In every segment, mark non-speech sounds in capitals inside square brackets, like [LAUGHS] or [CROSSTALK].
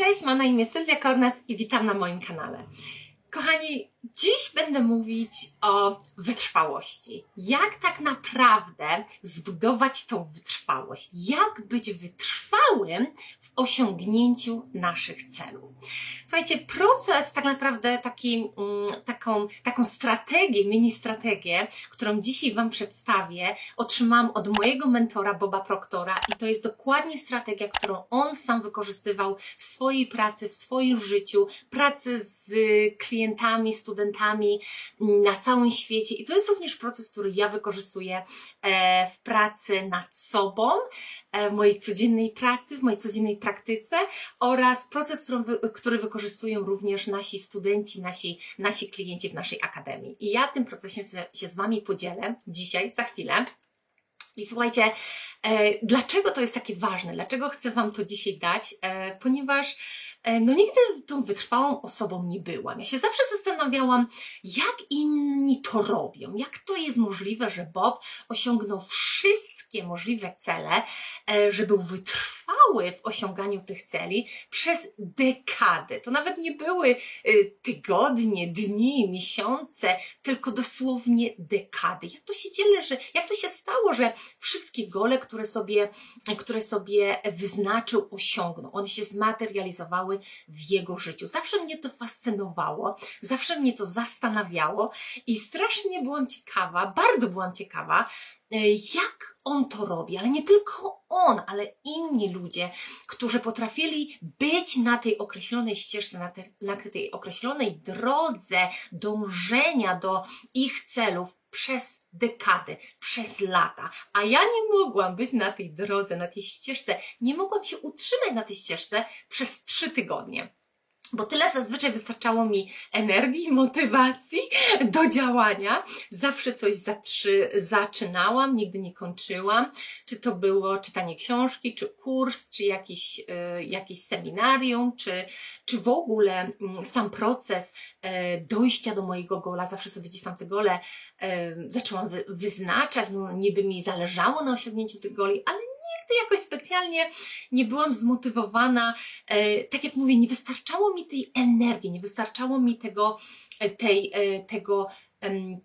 Cześć, mam na imię Sylwia Kornas i witam na moim kanale. Kochani, dziś będę mówić o wytrwałości. Jak tak naprawdę zbudować tą wytrwałość? Jak być wytrwałym w osiągnięciu naszych celów? Słuchajcie, proces tak naprawdę taki, mm, taką, taką strategię, mini strategię, którą dzisiaj Wam przedstawię, otrzymałam od mojego mentora Boba Proctora i to jest dokładnie strategia, którą on sam wykorzystywał w swojej pracy, w swoim życiu, pracy z klientami, studentami mm, na całym świecie i to jest również proces, który ja wykorzystuję e, w pracy nad sobą, e, w mojej codziennej pracy, w mojej codziennej praktyce oraz proces, który, wykorzystują również nasi studenci, nasi, nasi klienci w naszej akademii. I ja tym procesem się z Wami podzielę dzisiaj, za chwilę. I słuchajcie, e, dlaczego to jest takie ważne? Dlaczego chcę Wam to dzisiaj dać? E, ponieważ e, no nigdy tą wytrwałą osobą nie byłam. Ja się zawsze zastanawiałam, jak inni to robią, jak to jest możliwe, że Bob osiągnął wszystkie możliwe cele, że był wytrwały w osiąganiu tych celi przez dekady. To nawet nie były e, tygodnie, dni, miesiące, tylko dosłownie dekady. Jak to się dzieje, że, jak to się stało, że wszystkie gole, które sobie, które sobie wyznaczył, osiągnął, one się zmaterializowały w jego życiu. Zawsze mnie to fascynowało, zawsze mnie to zastanawiało i strasznie byłam ciekawa, bardzo byłam ciekawa, e, jak on to robi, ale nie tylko on, ale inni ludzie, którzy potrafili być na tej określonej ścieżce, na, te, na tej określonej drodze dążenia do ich celów przez dekady, przez lata. A ja nie mogłam być na tej drodze, na tej ścieżce, nie mogłam się utrzymać na tej ścieżce przez trzy tygodnie bo tyle zazwyczaj wystarczało mi energii, motywacji do działania. Zawsze coś zatrzy, zaczynałam, nigdy nie kończyłam. Czy to było czytanie książki, czy kurs, czy jakiś, y, jakieś seminarium, czy, czy w ogóle y, sam proces y, dojścia do mojego gola. Zawsze sobie gdzieś tam te gole zaczęłam wy, wyznaczać, no niby mi zależało na osiągnięciu tych goli, ale nigdy jakoś specjalnie nie byłam zmotywowana. E, tak jak mówię, nie wystarczało mi tej energii, nie wystarczało mi tego, e, tej, e, tego,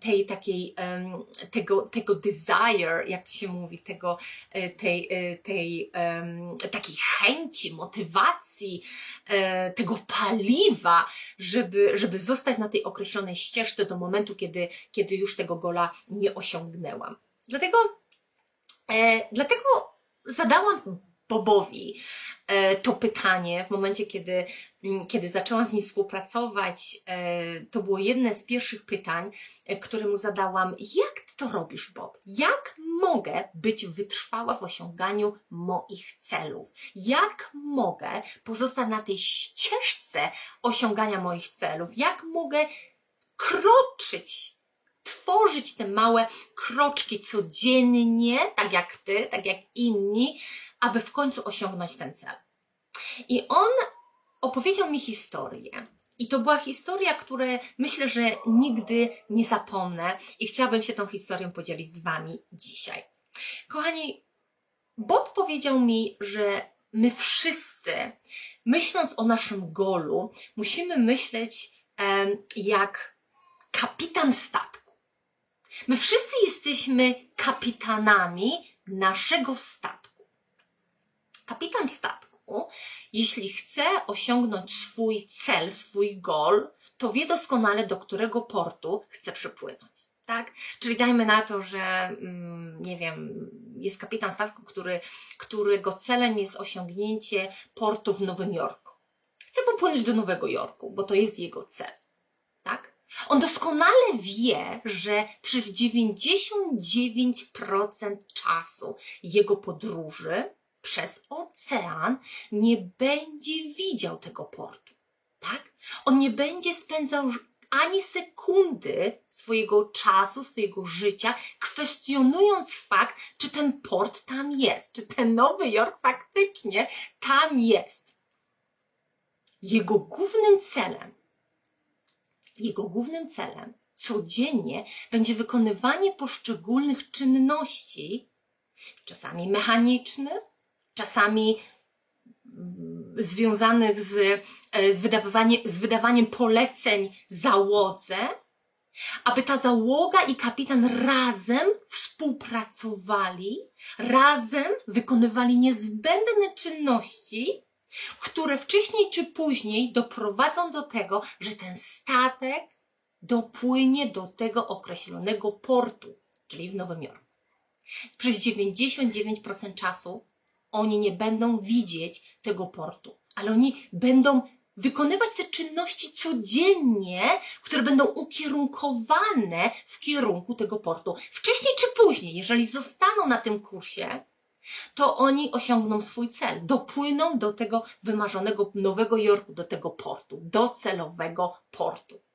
tej takiej, tego, tego desire, jak to się mówi, tego, tej, tej takiej chęci, motywacji, tego paliwa, żeby, żeby zostać na tej określonej ścieżce do momentu, kiedy, kiedy już tego gola nie osiągnęłam. Dlatego, dlatego zadałam Bobowi e, to pytanie w momencie, kiedy, mm, kiedy zaczęłam z nim współpracować. E, to było jedne z pierwszych pytań, e, które mu zadałam. Jak ty to robisz, Bob? Jak mogę być wytrwała w osiąganiu moich celów? Jak mogę pozostać na tej ścieżce osiągania moich celów? Jak mogę kroczyć tworzyć te małe kroczki codziennie, tak jak ty, tak jak inni, aby w końcu osiągnąć ten cel. I on opowiedział mi historię. I to była historia, której myślę, że nigdy nie zapomnę i chciałabym się tą historią podzielić z Wami dzisiaj. Kochani, Bob powiedział mi, że my wszyscy, myśląc o naszym golu, musimy myśleć um, jak kapitan statku. My wszyscy jesteśmy kapitanami naszego statku. Kapitan statku, jeśli chce osiągnąć swój cel, swój goal, to wie doskonale, do którego portu chce przypłynąć. Tak? Czyli dajmy na to, że mm, nie wiem, jest kapitan statku, który, którego celem jest osiągnięcie portu w Nowym Jorku. Chce popłynąć do Nowego Jorku, bo to jest jego cel. Tak? On doskonale wie, że przez 99% czasu jego podróży przez ocean nie będzie widział tego portu. Tak? On nie będzie spędzał ani sekundy swojego czasu, swojego życia, kwestionując fakt, czy ten port tam jest, czy ten Nowy Jork faktycznie tam jest. Jego głównym celem jego głównym celem codziennie będzie wykonywanie poszczególnych czynności, czasami mechanicznych, czasami związanych z, e, z, wydawanie, z wydawaniem poleceń załodze, aby ta załoga i kapitan razem współpracowali, razem wykonywali niezbędne czynności, które wcześniej czy później doprowadzą do tego, że ten statek dopłynie do tego określonego portu, czyli w Nowym Jorku. Przez 99% czasu oni nie będą widzieć tego portu, ale oni będą wykonywać te czynności codziennie, które będą ukierunkowane w kierunku tego portu. Wcześniej czy później, jeżeli zostaną na tym kursie, to oni osiągną swój cel, dopłyną do tego wymarzonego Nowego Jorku, do tego portu, docelowego portu.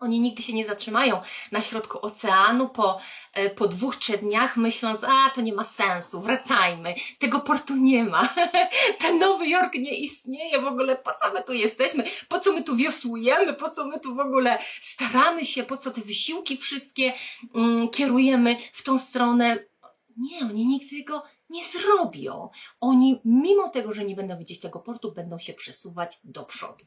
Oni nigdy się nie zatrzymają na środku oceanu po, e, po dwóch, trzech dniach, myśląc, a to nie ma sensu, wracajmy, tego portu nie ma, [LAUGHS] ten Nowy Jork nie istnieje w ogóle, po co my tu jesteśmy, po co my tu wiosłujemy, po co my tu w ogóle staramy się, po co te wysiłki wszystkie mm, kierujemy w tą stronę. Nie, oni nigdy tego nie zrobią. Oni, mimo tego, że nie będą widzieć tego portu, będą się przesuwać do przodu.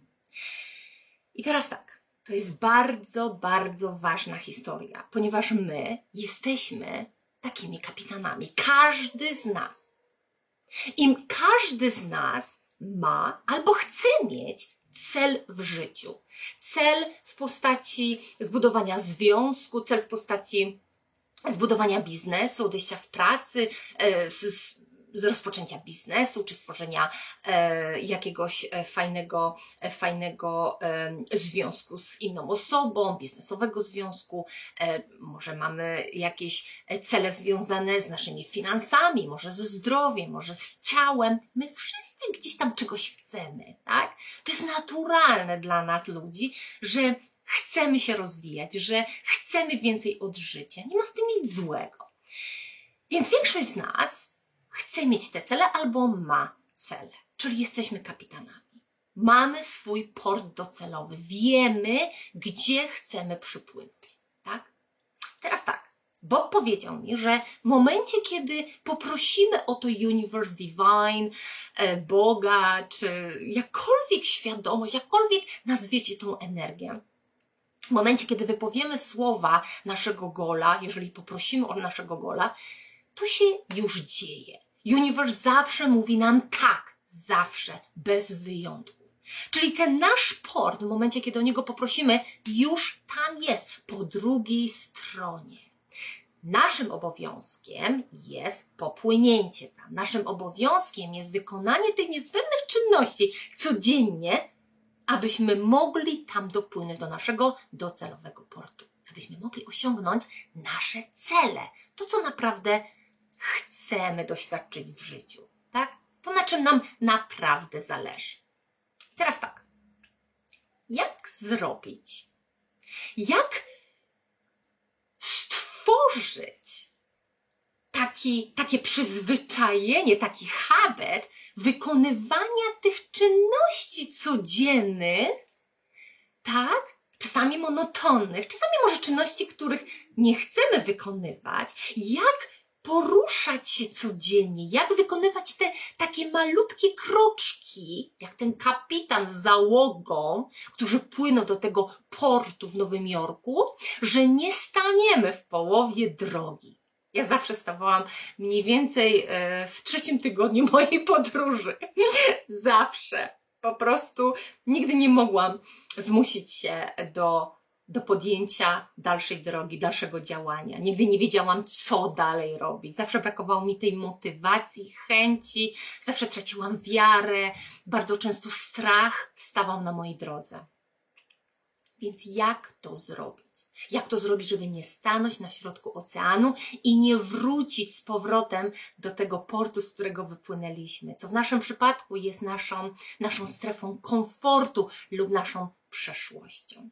I teraz tak. To jest bardzo, bardzo ważna historia, ponieważ my jesteśmy takimi kapitanami. Każdy z nas. I każdy z nas ma albo chce mieć cel w życiu. Cel w postaci zbudowania związku, cel w postaci zbudowania biznesu, odejścia z pracy, e, z, z rozpoczęcia biznesu, czy stworzenia e, jakiegoś fajnego, fajnego e, związku z inną osobą, biznesowego związku, e, może mamy jakieś e, cele związane z naszymi finansami, może ze zdrowiem, może z ciałem. My wszyscy gdzieś tam czegoś chcemy, tak? To jest naturalne dla nas ludzi, że chcemy się rozwijać, że chcemy więcej od życia. Nie ma w tym nic złego. Więc większość z nas chce mieć te cele albo ma cele, czyli jesteśmy kapitanami. Mamy swój port docelowy, wiemy, gdzie chcemy przypłynąć, tak? Teraz tak. Bob powiedział mi, że w momencie, kiedy poprosimy o to Universe Divine, e, Boga, czy jakkolwiek świadomość, jakkolwiek nazwiecie tą energię, w momencie, kiedy wypowiemy słowa naszego gola, jeżeli poprosimy o naszego gola, to się już dzieje. Universe zawsze mówi nam tak, zawsze, bez wyjątku. Czyli ten nasz port, w momencie, kiedy o niego poprosimy, już tam jest, po drugiej stronie. Naszym obowiązkiem jest popłynięcie tam. Naszym obowiązkiem jest wykonanie tych niezbędnych czynności codziennie, abyśmy mogli tam dopłynąć do naszego docelowego portu. Abyśmy mogli osiągnąć nasze cele. To, co naprawdę chcemy doświadczyć w życiu, tak? To na czym nam naprawdę zależy. Teraz tak. Jak zrobić? Jak stworzyć taki, takie przyzwyczajenie, taki habit wykonywania tych czynności codziennych, tak? Czasami monotonnych, czasami może czynności, których nie chcemy wykonywać. Jak poruszać się codziennie, jak wykonywać te takie malutkie kroczki, jak ten kapitan z załogą, którzy płyną do tego portu w Nowym Jorku, że nie staniemy w połowie drogi. Ja zawsze stawałam mniej więcej e, w trzecim tygodniu [LAUGHS] mojej podróży. zawsze. Po prostu nigdy nie mogłam zmusić się do do podjęcia dalszej drogi, dalszego działania. Nigdy nie wiedziałam, co dalej robić. Zawsze brakowało mi tej motywacji, chęci, zawsze traciłam wiarę, bardzo często strach stawał na mojej drodze. Więc jak to zrobić? Jak to zrobić, żeby nie stanąć na środku oceanu i nie wrócić z powrotem do tego portu, z którego wypłynęliśmy, co w naszym przypadku jest naszą, naszą strefą komfortu lub naszą przeszłością.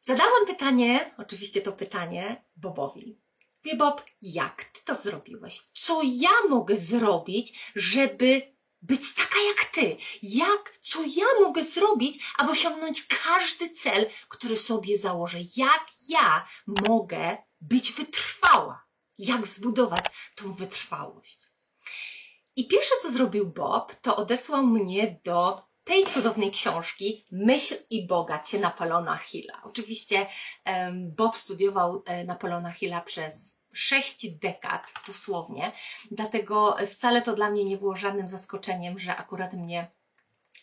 Zadałam pytanie, oczywiście to pytanie Bobowi. Wie Bob, jak ty to zrobiłeś? Co ja mogę zrobić, żeby być taka jak ty? Jak, co ja mogę zrobić, aby osiągnąć każdy cel, który sobie założę? Jak ja mogę być wytrwała? Jak zbudować tą wytrwałość? I pierwsze, co zrobił Bob, to odesłał mnie do tej cudownej książki Myśl i bogacie Napoleona Hilla. Oczywiście Bob studiował e, Napoleona Hilla przez sześć dekad dosłownie, dlatego wcale to dla mnie nie było żadnym zaskoczeniem, że akurat mnie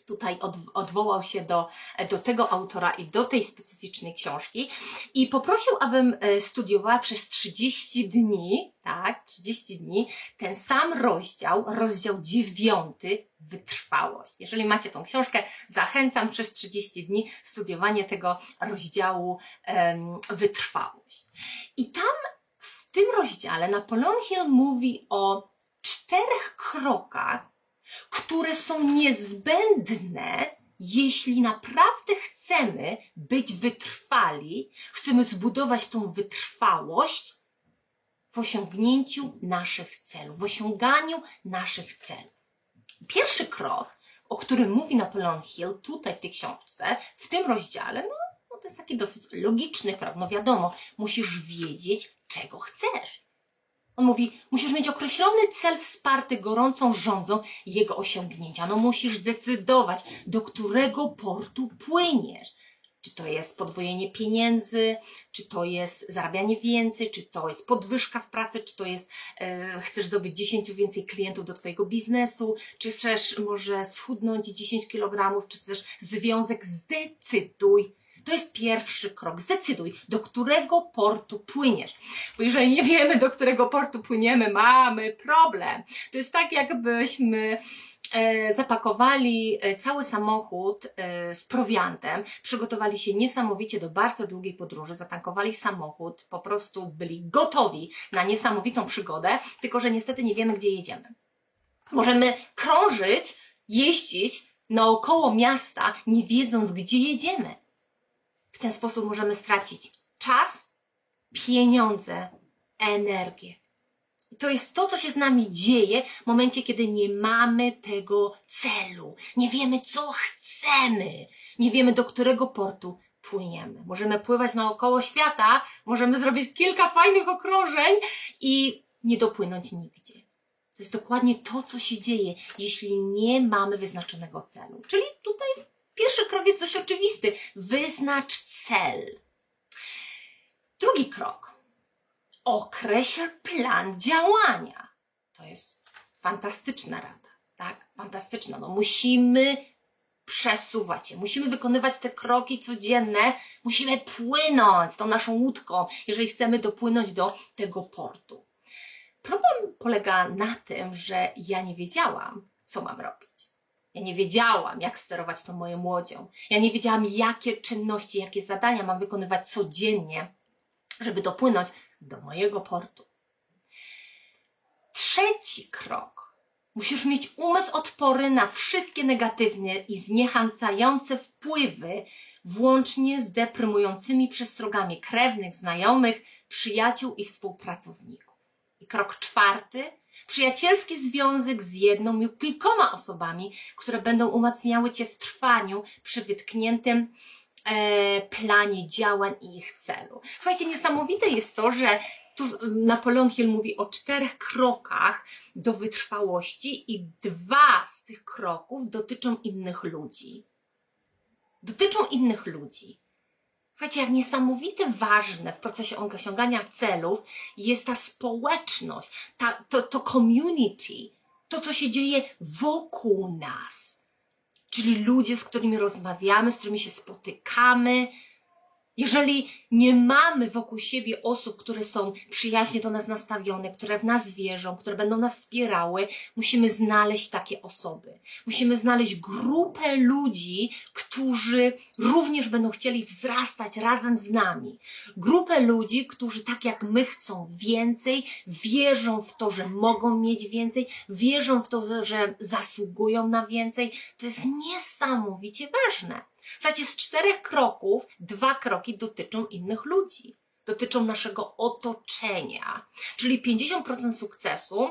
tutaj od, odwołał się do, do tego autora i do tej specyficznej książki i poprosił, abym e, studiowała przez 30 dni, tak, 30 dni, ten sam rozdział, rozdział dziewiąty, wytrwałość. Jeżeli macie tą książkę, zachęcam przez 30 dni studiowanie tego rozdziału em, wytrwałość. I tam tym rozdziale Napoleon Hill mówi o czterech krokach, które są niezbędne, jeśli naprawdę chcemy być wytrwali, chcemy zbudować tą wytrwałość w osiągnięciu naszych celów, w osiąganiu naszych celów. Pierwszy krok, o którym mówi Napoleon Hill tutaj w tej książce, w tym rozdziale, no, to jest taki dosyć logiczny krok. No wiadomo, musisz wiedzieć, czego chcesz. On mówi, musisz mieć określony cel wsparty gorącą rządzą jego osiągnięcia. No musisz decydować, do którego portu płyniesz. Czy to jest podwojenie pieniędzy, czy to jest zarabianie więcej, czy to jest podwyżka w pracy, czy to jest e, chcesz zdobyć 10 więcej klientów do Twojego biznesu, czy chcesz może schudnąć 10 kg, czy chcesz związek, zdecyduj to jest pierwszy krok. Zdecyduj, do którego portu płyniesz. Bo jeżeli nie wiemy, do którego portu płyniemy, mamy problem. To jest tak, jakbyśmy e, zapakowali e, cały samochód e, z prowiantem, przygotowali się niesamowicie do bardzo długiej podróży, zatankowali samochód, po prostu byli gotowi na niesamowitą przygodę, tylko że niestety nie wiemy, gdzie jedziemy. Możemy krążyć, jeździć naokoło miasta, nie wiedząc, gdzie jedziemy. W ten sposób możemy stracić czas, pieniądze, energię. I to jest to, co się z nami dzieje w momencie, kiedy nie mamy tego celu. Nie wiemy, co chcemy. Nie wiemy, do którego portu płyniemy. Możemy pływać naokoło świata, możemy zrobić kilka fajnych okrążeń i nie dopłynąć nigdzie. To jest dokładnie to, co się dzieje, jeśli nie mamy wyznaczonego celu. Czyli tutaj Pierwszy krok jest dość oczywisty. Wyznacz cel. Drugi krok. Określ plan działania. To jest fantastyczna rada, tak? Fantastyczna. No musimy przesuwać się, musimy wykonywać te kroki codzienne, musimy płynąć tą naszą łódką, jeżeli chcemy dopłynąć do tego portu. Problem polega na tym, że ja nie wiedziałam, co mam robić. Ja nie wiedziałam, jak sterować tą moją młodzią. Ja nie wiedziałam, jakie czynności, jakie zadania mam wykonywać codziennie, żeby dopłynąć do mojego portu. Trzeci krok. Musisz mieć umysł odporny na wszystkie negatywne i zniechęcające wpływy, włącznie z deprymującymi przestrogami krewnych, znajomych, przyjaciół i współpracowników. I krok czwarty Przyjacielski związek z jedną lub kilkoma osobami, które będą umacniały Cię w trwaniu przy wytkniętym e, planie działań i ich celu. Słuchajcie, niesamowite jest to, że tu Napoleon Hill mówi o czterech krokach do wytrwałości i dwa z tych kroków dotyczą innych ludzi. Dotyczą innych ludzi. Słuchajcie, jak niesamowite ważne w procesie osiągania celów jest ta społeczność, ta, to, to community, to, co się dzieje wokół nas. Czyli ludzie, z którymi rozmawiamy, z którymi się spotykamy, jeżeli nie mamy wokół siebie osób, które są przyjaźnie do nas nastawione, które w nas wierzą, które będą nas wspierały, musimy znaleźć takie osoby. Musimy znaleźć grupę ludzi, którzy również będą chcieli wzrastać razem z nami. Grupę ludzi, którzy tak jak my chcą więcej, wierzą w to, że mogą mieć więcej, wierzą w to, że zasługują na więcej. To jest niesamowicie ważne. Słuchajcie, z czterech kroków, dwa kroki dotyczą innych ludzi. Dotyczą naszego otoczenia. Czyli 50% sukcesu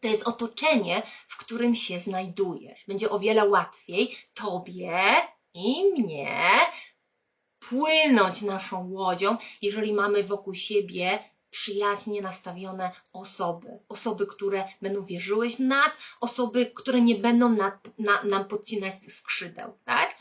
to jest otoczenie, w którym się znajdujesz. Będzie o wiele łatwiej tobie i mnie płynąć naszą łodzią, jeżeli mamy wokół siebie przyjaźnie nastawione osoby. Osoby, które będą wierzyły w nas, osoby, które nie będą na, na, nam podcinać skrzydeł, tak?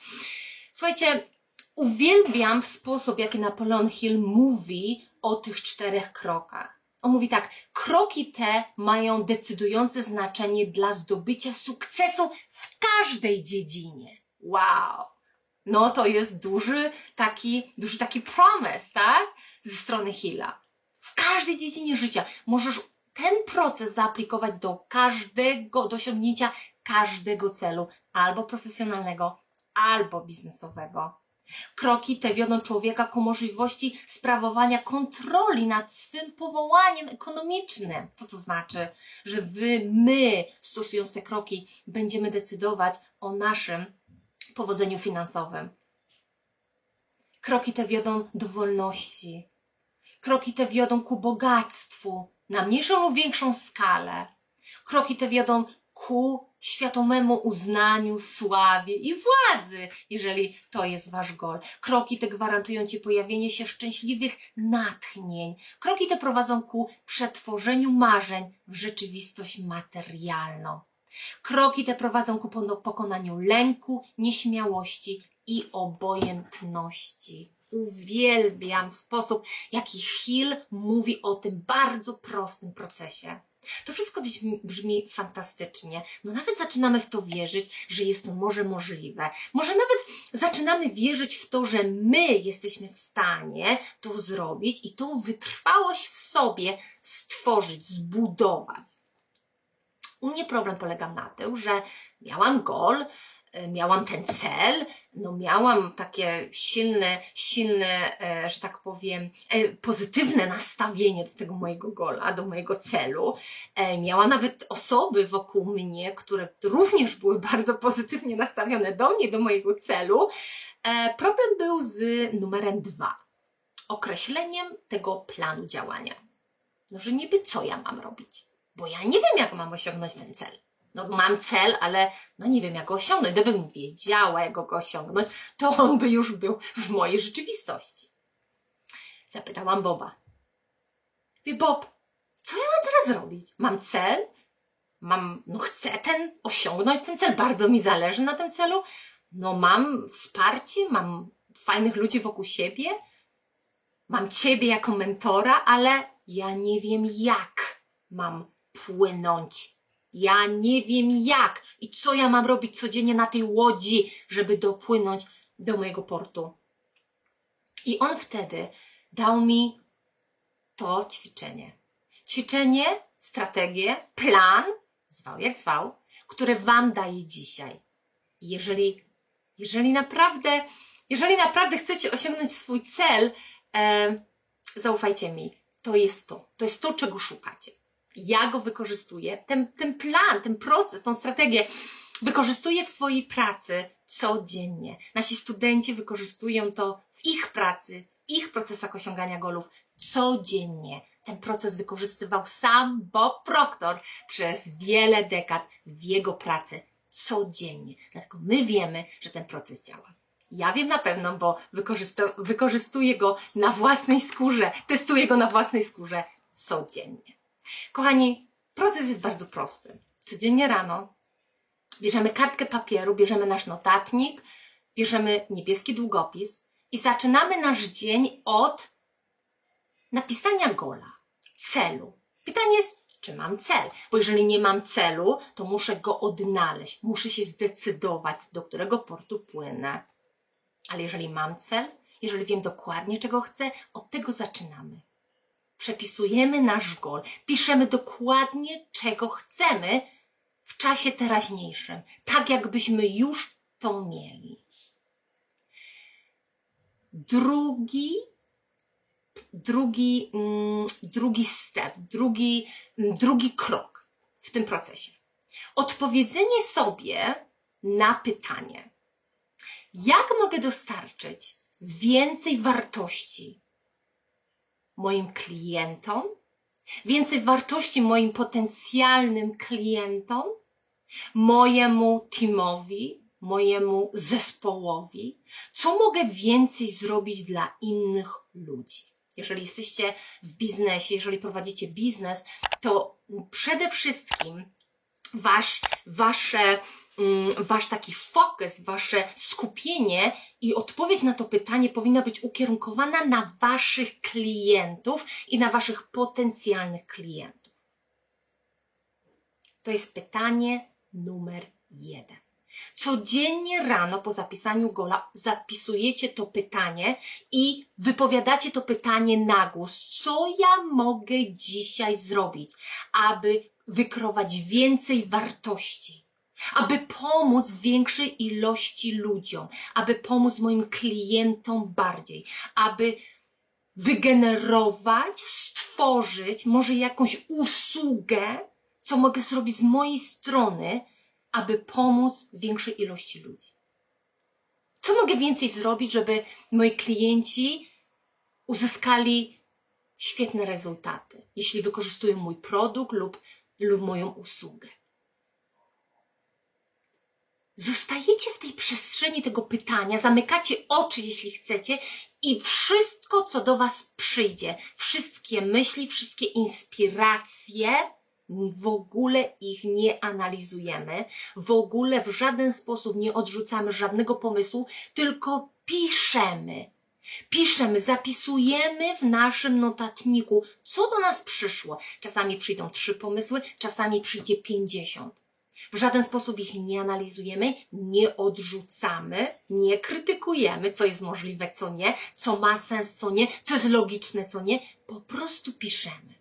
Słuchajcie, uwielbiam sposób, jaki Napoleon Hill mówi o tych czterech krokach. On mówi tak, kroki te mają decydujące znaczenie dla zdobycia sukcesu w każdej dziedzinie. Wow! No to jest duży taki, duży taki promise, tak? Ze strony Hilla. W każdej dziedzinie życia możesz ten proces zaaplikować do każdego, do osiągnięcia każdego celu, albo profesjonalnego, albo biznesowego. Kroki te wiodą człowieka ku możliwości sprawowania kontroli nad swym powołaniem ekonomicznym. Co to znaczy? Że wy, my, stosując te kroki, będziemy decydować o naszym powodzeniu finansowym. Kroki te wiodą do wolności. Kroki te wiodą ku bogactwu na mniejszą lub większą skalę. Kroki te wiodą ku świadomemu uznaniu, sławie i władzy, jeżeli to jest wasz gol. Kroki te gwarantują ci pojawienie się szczęśliwych natchnień. Kroki te prowadzą ku przetworzeniu marzeń w rzeczywistość materialną. Kroki te prowadzą ku pokonaniu lęku, nieśmiałości i obojętności. Uwielbiam sposób, jaki Hill mówi o tym bardzo prostym procesie. To wszystko brzmi, brzmi, fantastycznie. No nawet zaczynamy w to wierzyć, że jest to może możliwe. Może nawet zaczynamy wierzyć w to, że my jesteśmy w stanie to zrobić i tą wytrwałość w sobie stworzyć, zbudować. U mnie problem polega na tym, że miałam gol, miałam ten cel, no miałam takie silne, silne, e, że tak powiem, e, pozytywne nastawienie do tego mojego gola, do mojego celu. Miałam nawet osoby wokół mnie, które również były [LAUGHS] bardzo pozytywnie nastawione do mnie, do mojego celu. Problem był z numerem dwa. Określeniem tego planu działania. No, że niby co ja mam robić, bo ja nie wiem, jak mam osiągnąć ten cel no mam cel, ale no nie wiem jak go osiągnąć. Gdybym wiedziała, jak go osiągnąć, to on by już był w mojej rzeczywistości. Zapytałam Boba. Wie Bob, co ja mam teraz robić? Mam cel? Mam, no chcę ten, osiągnąć ten cel, bardzo mi zależy na tym celu. No mam wsparcie, mam fajnych ludzi wokół siebie, mam Ciebie jako mentora, ale ja nie wiem jak mam płynąć ja nie wiem jak i co ja mam robić codziennie na tej łodzi, żeby dopłynąć do mojego portu. I on wtedy dał mi to ćwiczenie. Ćwiczenie, strategię, plan, zwał jak zwał, które Wam daję dzisiaj. jeżeli, jeżeli naprawdę, jeżeli naprawdę chcecie osiągnąć swój cel, e, zaufajcie mi, to jest to. To jest to, czego szukacie ja go wykorzystuję, ten, ten plan, ten proces, tą strategię wykorzystuję w swojej pracy codziennie. Nasi studenci wykorzystują to w ich pracy, w ich procesach osiągania golów codziennie. Ten proces wykorzystywał sam Bob Proctor przez wiele dekad w jego pracy codziennie. Dlatego my wiemy, że ten proces działa. Ja wiem na pewno, bo wykorzystuję go na własnej skórze, testuję go na własnej skórze codziennie. Kochani, proces jest bardzo prosty. Codziennie rano bierzemy kartkę papieru, bierzemy nasz notatnik, bierzemy niebieski długopis i zaczynamy nasz dzień od napisania gola, celu. Pytanie jest, czy mam cel? Bo jeżeli nie mam celu, to muszę go odnaleźć, muszę się zdecydować, do którego portu płynę. Ale jeżeli mam cel, jeżeli wiem dokładnie, czego chcę, od tego zaczynamy przepisujemy nasz gol, piszemy dokładnie, czego chcemy w czasie teraźniejszym, tak jakbyśmy już to mieli. Drugi, drugi, mm, drugi step, drugi, mm, drugi krok w tym procesie. Odpowiedzenie sobie na pytanie, jak mogę dostarczyć więcej wartości moim klientom, więcej wartości moim potencjalnym klientom, mojemu teamowi, mojemu zespołowi, co mogę więcej zrobić dla innych ludzi. Jeżeli jesteście w biznesie, jeżeli prowadzicie biznes, to przede wszystkim wasz, wasze, wasz taki fokus, wasze skupienie i odpowiedź na to pytanie powinna być ukierunkowana na waszych klientów i na waszych potencjalnych klientów. To jest pytanie numer jeden. Codziennie rano po zapisaniu gola zapisujecie to pytanie i wypowiadacie to pytanie na głos. Co ja mogę dzisiaj zrobić, aby wykrować więcej wartości? Aby pomóc większej ilości ludziom, aby pomóc moim klientom bardziej, aby wygenerować, stworzyć może jakąś usługę, co mogę zrobić z mojej strony, aby pomóc większej ilości ludzi. Co mogę więcej zrobić, żeby moi klienci uzyskali świetne rezultaty, jeśli wykorzystują mój produkt lub, lub moją usługę? Zostajecie w tej przestrzeni tego pytania, zamykacie oczy, jeśli chcecie, i wszystko, co do Was przyjdzie, wszystkie myśli, wszystkie inspiracje, w ogóle ich nie analizujemy, w ogóle w żaden sposób nie odrzucamy żadnego pomysłu, tylko piszemy. Piszemy, zapisujemy w naszym notatniku, co do nas przyszło. Czasami przyjdą trzy pomysły, czasami przyjdzie pięćdziesiąt. W żaden sposób ich nie analizujemy, nie odrzucamy, nie krytykujemy, co jest możliwe, co nie, co ma sens, co nie, co jest logiczne, co nie. Po prostu piszemy.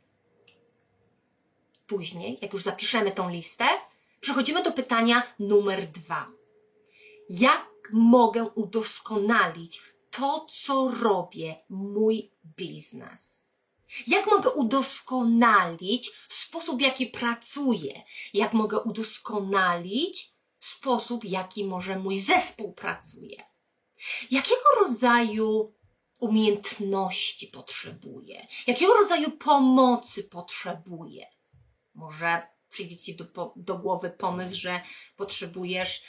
Później, jak już zapiszemy tą listę, przechodzimy do pytania numer dwa. Jak mogę udoskonalić to, co robię, mój biznes? Jak mogę udoskonalić sposób, jaki pracuję? Jak mogę udoskonalić sposób, jaki może mój zespół pracuje? Jakiego rodzaju umiejętności potrzebuję? Jakiego rodzaju pomocy potrzebuję? Może przyjdzie Ci do, do głowy pomysł, że potrzebujesz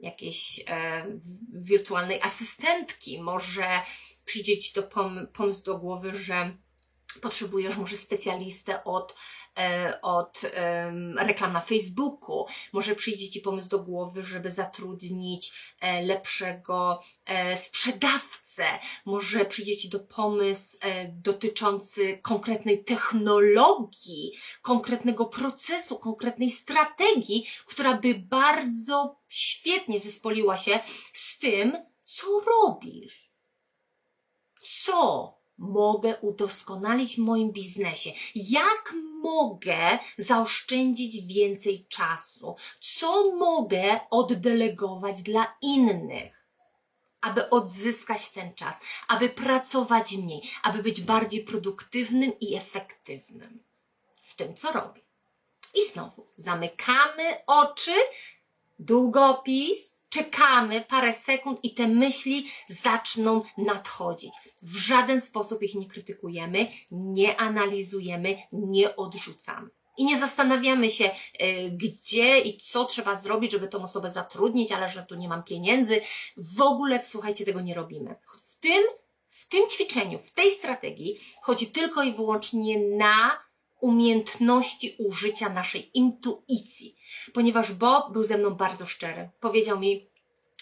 jakiejś e, wirtualnej asystentki, może przyjdzie Ci do pom pomysł do głowy, że potrzebujesz może specjalistę od, e, od reklam na Facebooku. Może przyjdzie Ci pomysł do głowy, żeby zatrudnić e, lepszego e, sprzedawcę. Może przyjdzie Ci do pomysł dotyczący konkretnej technologii, konkretnego procesu, konkretnej strategii, która by bardzo świetnie zespoliła się z tym, co robisz. Co mogę udoskonalić w moim biznesie? Jak mogę zaoszczędzić więcej czasu? Co mogę oddelegować dla innych? Aby odzyskać ten czas, aby pracować mniej, aby być bardziej produktywnym i efektywnym w tym, co robię. I znowu zamykamy oczy, długopis, czekamy parę sekund i te myśli zaczną nadchodzić. W żaden sposób ich nie krytykujemy, nie analizujemy, nie odrzucamy. I nie zastanawiamy się, y, gdzie i co trzeba zrobić, żeby tą osobę zatrudnić, ale że tu nie mam pieniędzy. W ogóle, słuchajcie, tego nie robimy. W tym, w tym ćwiczeniu, w tej strategii chodzi tylko i wyłącznie na umiejętności użycia naszej intuicji, ponieważ Bob był ze mną bardzo szczery. Powiedział mi,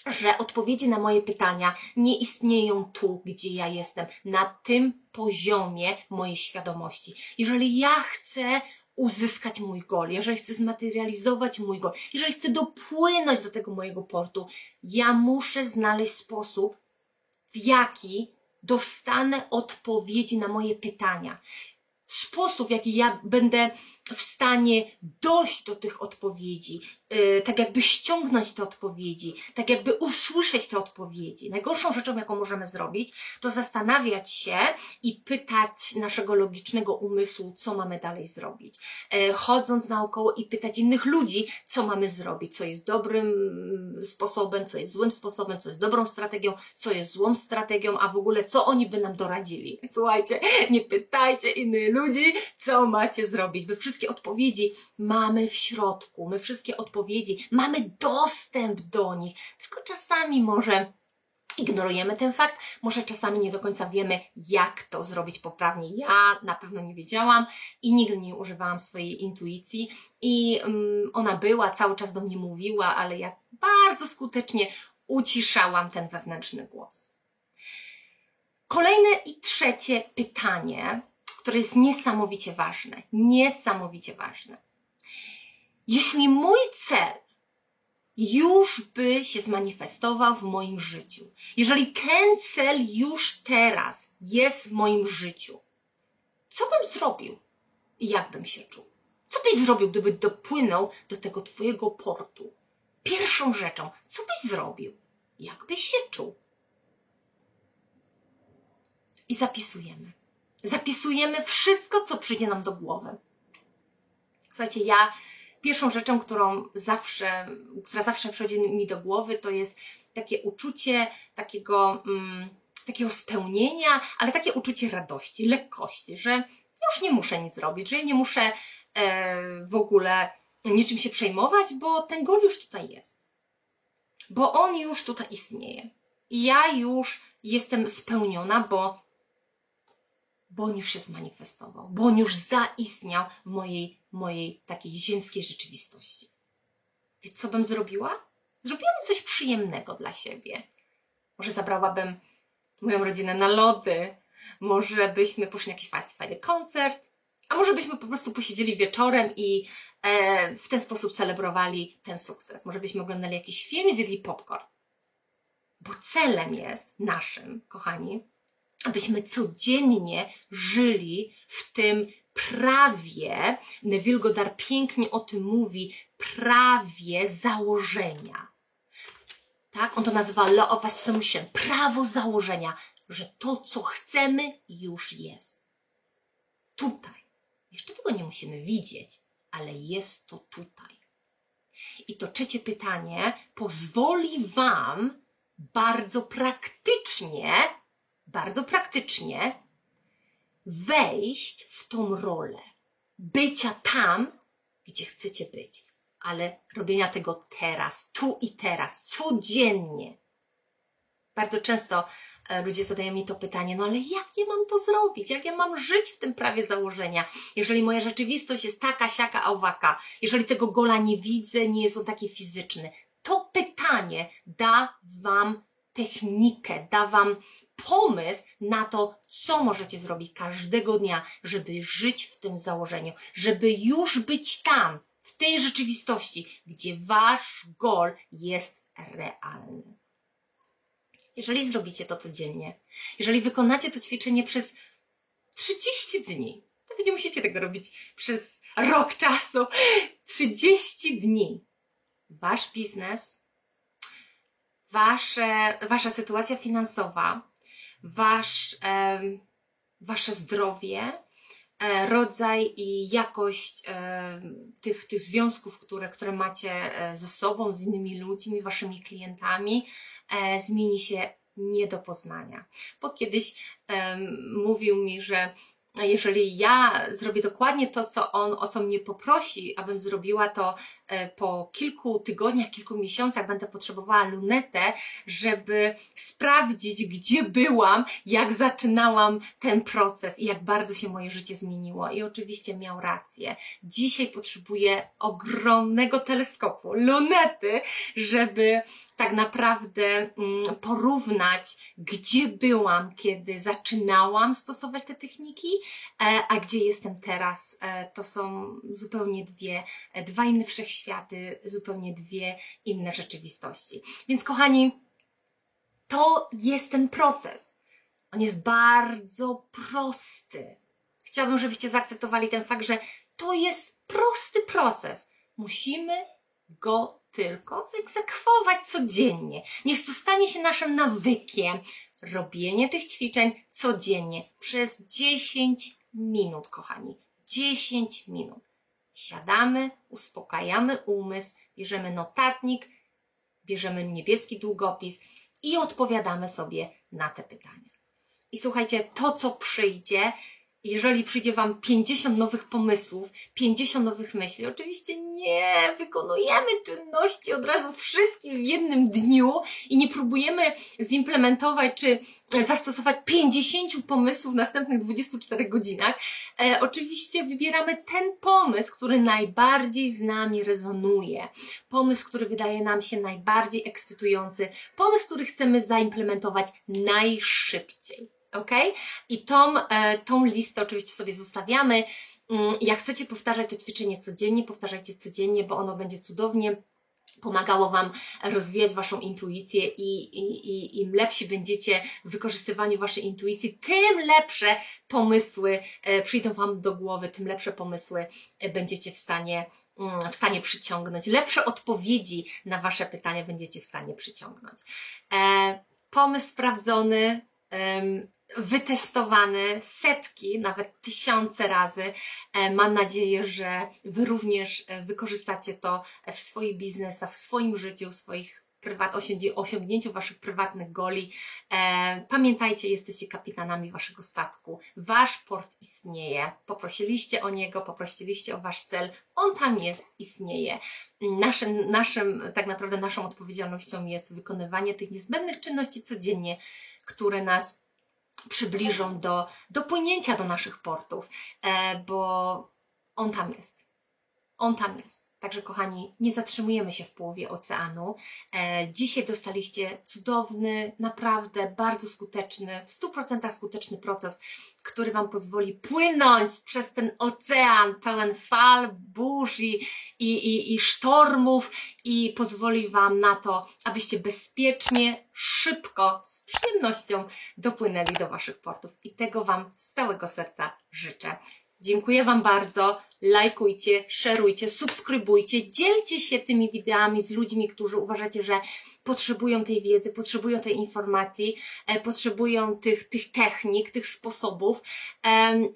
że odpowiedzi na moje pytania nie istnieją tu, gdzie ja jestem, na tym poziomie mojej świadomości. Jeżeli ja chcę uzyskać mój gol, jeżeli chcę zmaterializować mój gol, jeżeli chcę dopłynąć do tego mojego portu, ja muszę znaleźć sposób, w jaki dostanę odpowiedzi na moje pytania sposób, w jaki ja będę w stanie dojść do tych odpowiedzi, yy, tak jakby ściągnąć te odpowiedzi, tak jakby usłyszeć te odpowiedzi. Najgorszą rzeczą, jaką możemy zrobić, to zastanawiać się i pytać naszego logicznego umysłu, co mamy dalej zrobić. Yy, chodząc naokoło i pytać innych ludzi, co mamy zrobić, co jest dobrym mm, sposobem, co jest złym sposobem, co jest dobrą strategią, co jest złą strategią, a w ogóle co oni by nam doradzili. [LAUGHS] Słuchajcie, nie pytajcie innych ludzi, co macie zrobić, by wszystkie odpowiedzi mamy w środku, my wszystkie odpowiedzi mamy dostęp do nich, tylko czasami może ignorujemy ten fakt. Może czasami nie do końca wiemy, jak to zrobić poprawnie. Ja na pewno nie wiedziałam i nigdy nie używałam swojej intuicji. I um, ona była, cały czas do mnie mówiła, ale ja bardzo skutecznie uciszałam ten wewnętrzny głos. Kolejne i trzecie pytanie, które jest niesamowicie ważne. Niesamowicie ważne. Jeśli mój cel już by się zmanifestował w moim życiu, jeżeli ten cel już teraz jest w moim życiu, co bym zrobił i jak bym się czuł? Co byś zrobił, gdyby dopłynął do tego Twojego portu? Pierwszą rzeczą, co byś zrobił? Jak byś się czuł? I zapisujemy. Zapisujemy wszystko, co przyjdzie nam do głowy. Słuchajcie, ja pierwszą rzeczą, którą zawsze, która zawsze przychodzi mi do głowy, to jest takie uczucie takiego, mm, takiego spełnienia, ale takie uczucie radości, lekkości, że już nie muszę nic robić, że nie muszę e, w ogóle niczym się przejmować, bo ten gol już tutaj jest. Bo on już tutaj istnieje. I ja już jestem spełniona, bo bo on już się zmanifestował, bo on już zaistniał w mojej, mojej takiej ziemskiej rzeczywistości. Więc co bym zrobiła? Zrobiłabym coś przyjemnego dla siebie. Może zabrałabym moją rodzinę na lody, może byśmy poszli na jakiś fajny, koncert, a może byśmy po prostu posiedzieli wieczorem i e, w ten sposób celebrowali ten sukces. Może byśmy oglądali jakiś film i zjedli popcorn. Bo celem jest naszym, kochani, abyśmy codziennie żyli w tym prawie, Neville Goddard pięknie o tym mówi, prawie założenia. Tak? On to nazywa Law of Assumption, prawo założenia, że to, co chcemy, już jest. Tutaj. Jeszcze tego nie musimy widzieć, ale jest to tutaj. I to trzecie pytanie pozwoli Wam bardzo praktycznie bardzo praktycznie wejść w tą rolę, bycia tam, gdzie chcecie być, ale robienia tego teraz, tu i teraz, codziennie. Bardzo często e, ludzie zadają mi to pytanie, no ale jak ja mam to zrobić? Jak ja mam żyć w tym prawie założenia? Jeżeli moja rzeczywistość jest taka, siaka, owaka, jeżeli tego gola nie widzę, nie jest on taki fizyczny, to pytanie da Wam technikę, da Wam pomysł na to, co możecie zrobić każdego dnia, żeby żyć w tym założeniu, żeby już być tam, w tej rzeczywistości, gdzie Wasz gol jest realny. Jeżeli zrobicie to codziennie, jeżeli wykonacie to ćwiczenie przez 30 dni, to wy nie musicie tego robić przez rok czasu, 30 dni. Wasz biznes wasze, wasza sytuacja finansowa, wasz, wasze zdrowie, e, rodzaj i jakość e, tych, tych związków, które, które macie e, ze sobą, z innymi ludźmi, waszymi klientami, zmieni się nie do poznania. Bo kiedyś mówił mi, że jeżeli ja zrobię dokładnie to, co on, o co mnie poprosi, abym zrobiła to e, po kilku tygodniach, kilku miesiącach, będę potrzebowała lunetę, żeby sprawdzić, gdzie byłam, jak zaczynałam ten proces i jak bardzo się moje życie zmieniło. I oczywiście miał rację. Dzisiaj potrzebuję ogromnego teleskopu, lunety, żeby tak naprawdę mm, porównać, gdzie byłam, kiedy zaczynałam stosować te techniki, e, a gdzie jestem teraz. E, to są zupełnie dwie, e, dwa inne wszechświaty, zupełnie dwie inne rzeczywistości. Więc kochani, to jest ten proces. On jest bardzo prosty. Chciałabym, żebyście zaakceptowali ten fakt, że to jest prosty proces. Musimy go tylko wyegzekwować codziennie. Niech to stanie się naszym nawykiem. Robienie tych ćwiczeń codziennie przez 10 minut, kochani. 10 minut. Siadamy, uspokajamy umysł, bierzemy notatnik, bierzemy niebieski długopis i odpowiadamy sobie na te pytania. I słuchajcie, to co przyjdzie, jeżeli przyjdzie Wam 50 nowych pomysłów, 50 nowych myśli, oczywiście nie wykonujemy czynności od razu wszystkich w jednym dniu i nie próbujemy zimplementować czy zastosować 50 pomysłów w następnych 24 godzinach. E, oczywiście wybieramy ten pomysł, który najbardziej z nami rezonuje, pomysł, który wydaje nam się najbardziej ekscytujący, pomysł, który chcemy zaimplementować najszybciej ok? I tą, e, tą listę oczywiście sobie zostawiamy. Mm, jak chcecie powtarzać to ćwiczenie codziennie, powtarzajcie codziennie, bo ono będzie cudownie pomagało Wam rozwijać Waszą intuicję i, i, i im lepsi będziecie w wykorzystywaniu Waszej intuicji, tym lepsze pomysły e, przyjdą Wam do głowy, tym lepsze pomysły e, będziecie w stanie mm, w stanie przyciągnąć, lepsze odpowiedzi na Wasze pytania będziecie w stanie przyciągnąć. Pomysł sprawdzony, wytestowany setki, nawet tysiące razy. E, mam nadzieję, że Wy również e, wykorzystacie to w swoich biznesach, w swoim życiu, w swoich osiągnięciu Waszych prywatnych goli. E, pamiętajcie, jesteście kapitanami Waszego statku. Wasz port istnieje. Poprosiliście o niego, poprosiliście o Wasz cel. On tam jest, istnieje. Naszym, naszym, tak naprawdę naszą odpowiedzialnością jest wykonywanie tych niezbędnych czynności codziennie, które nas przybliżą do, do płynięcia do naszych portów, e, bo on tam jest. On tam jest. Także, kochani, nie zatrzymujemy się w połowie oceanu. E, dzisiaj dostaliście cudowny, naprawdę bardzo skuteczny, w 100% skuteczny proces, który Wam pozwoli płynąć przez ten ocean pełen fal, burz i, i, i, i sztormów i pozwoli Wam na to, abyście bezpiecznie, szybko, z przyjemnością dopłynęli do Waszych portów. I tego Wam z całego serca życzę. Dziękuję Wam bardzo. Lajkujcie, szerujcie, subskrybujcie, dzielcie się tymi wideami z ludźmi, którzy uważacie, że potrzebują tej wiedzy, potrzebują tej informacji, e, potrzebują tych, tych technik, tych sposobów.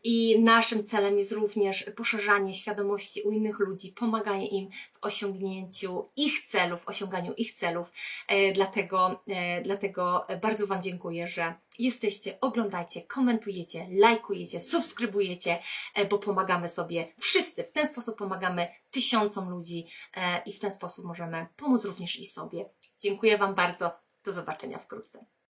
I naszym celem jest również poszerzanie świadomości u innych ludzi, pomaganie im w osiągnięciu ich celów, osiąganiu ich celów. E, dlatego, e, dlatego bardzo Wam dziękuję, że jesteście, oglądajcie, komentujecie, lajkujecie, subskrybujecie, bo pomagamy sobie wszyscy. W ten sposób pomagamy tysiącom ludzi i w ten sposób możemy pomóc również i sobie. Dziękuję Wam bardzo. Do zobaczenia wkrótce.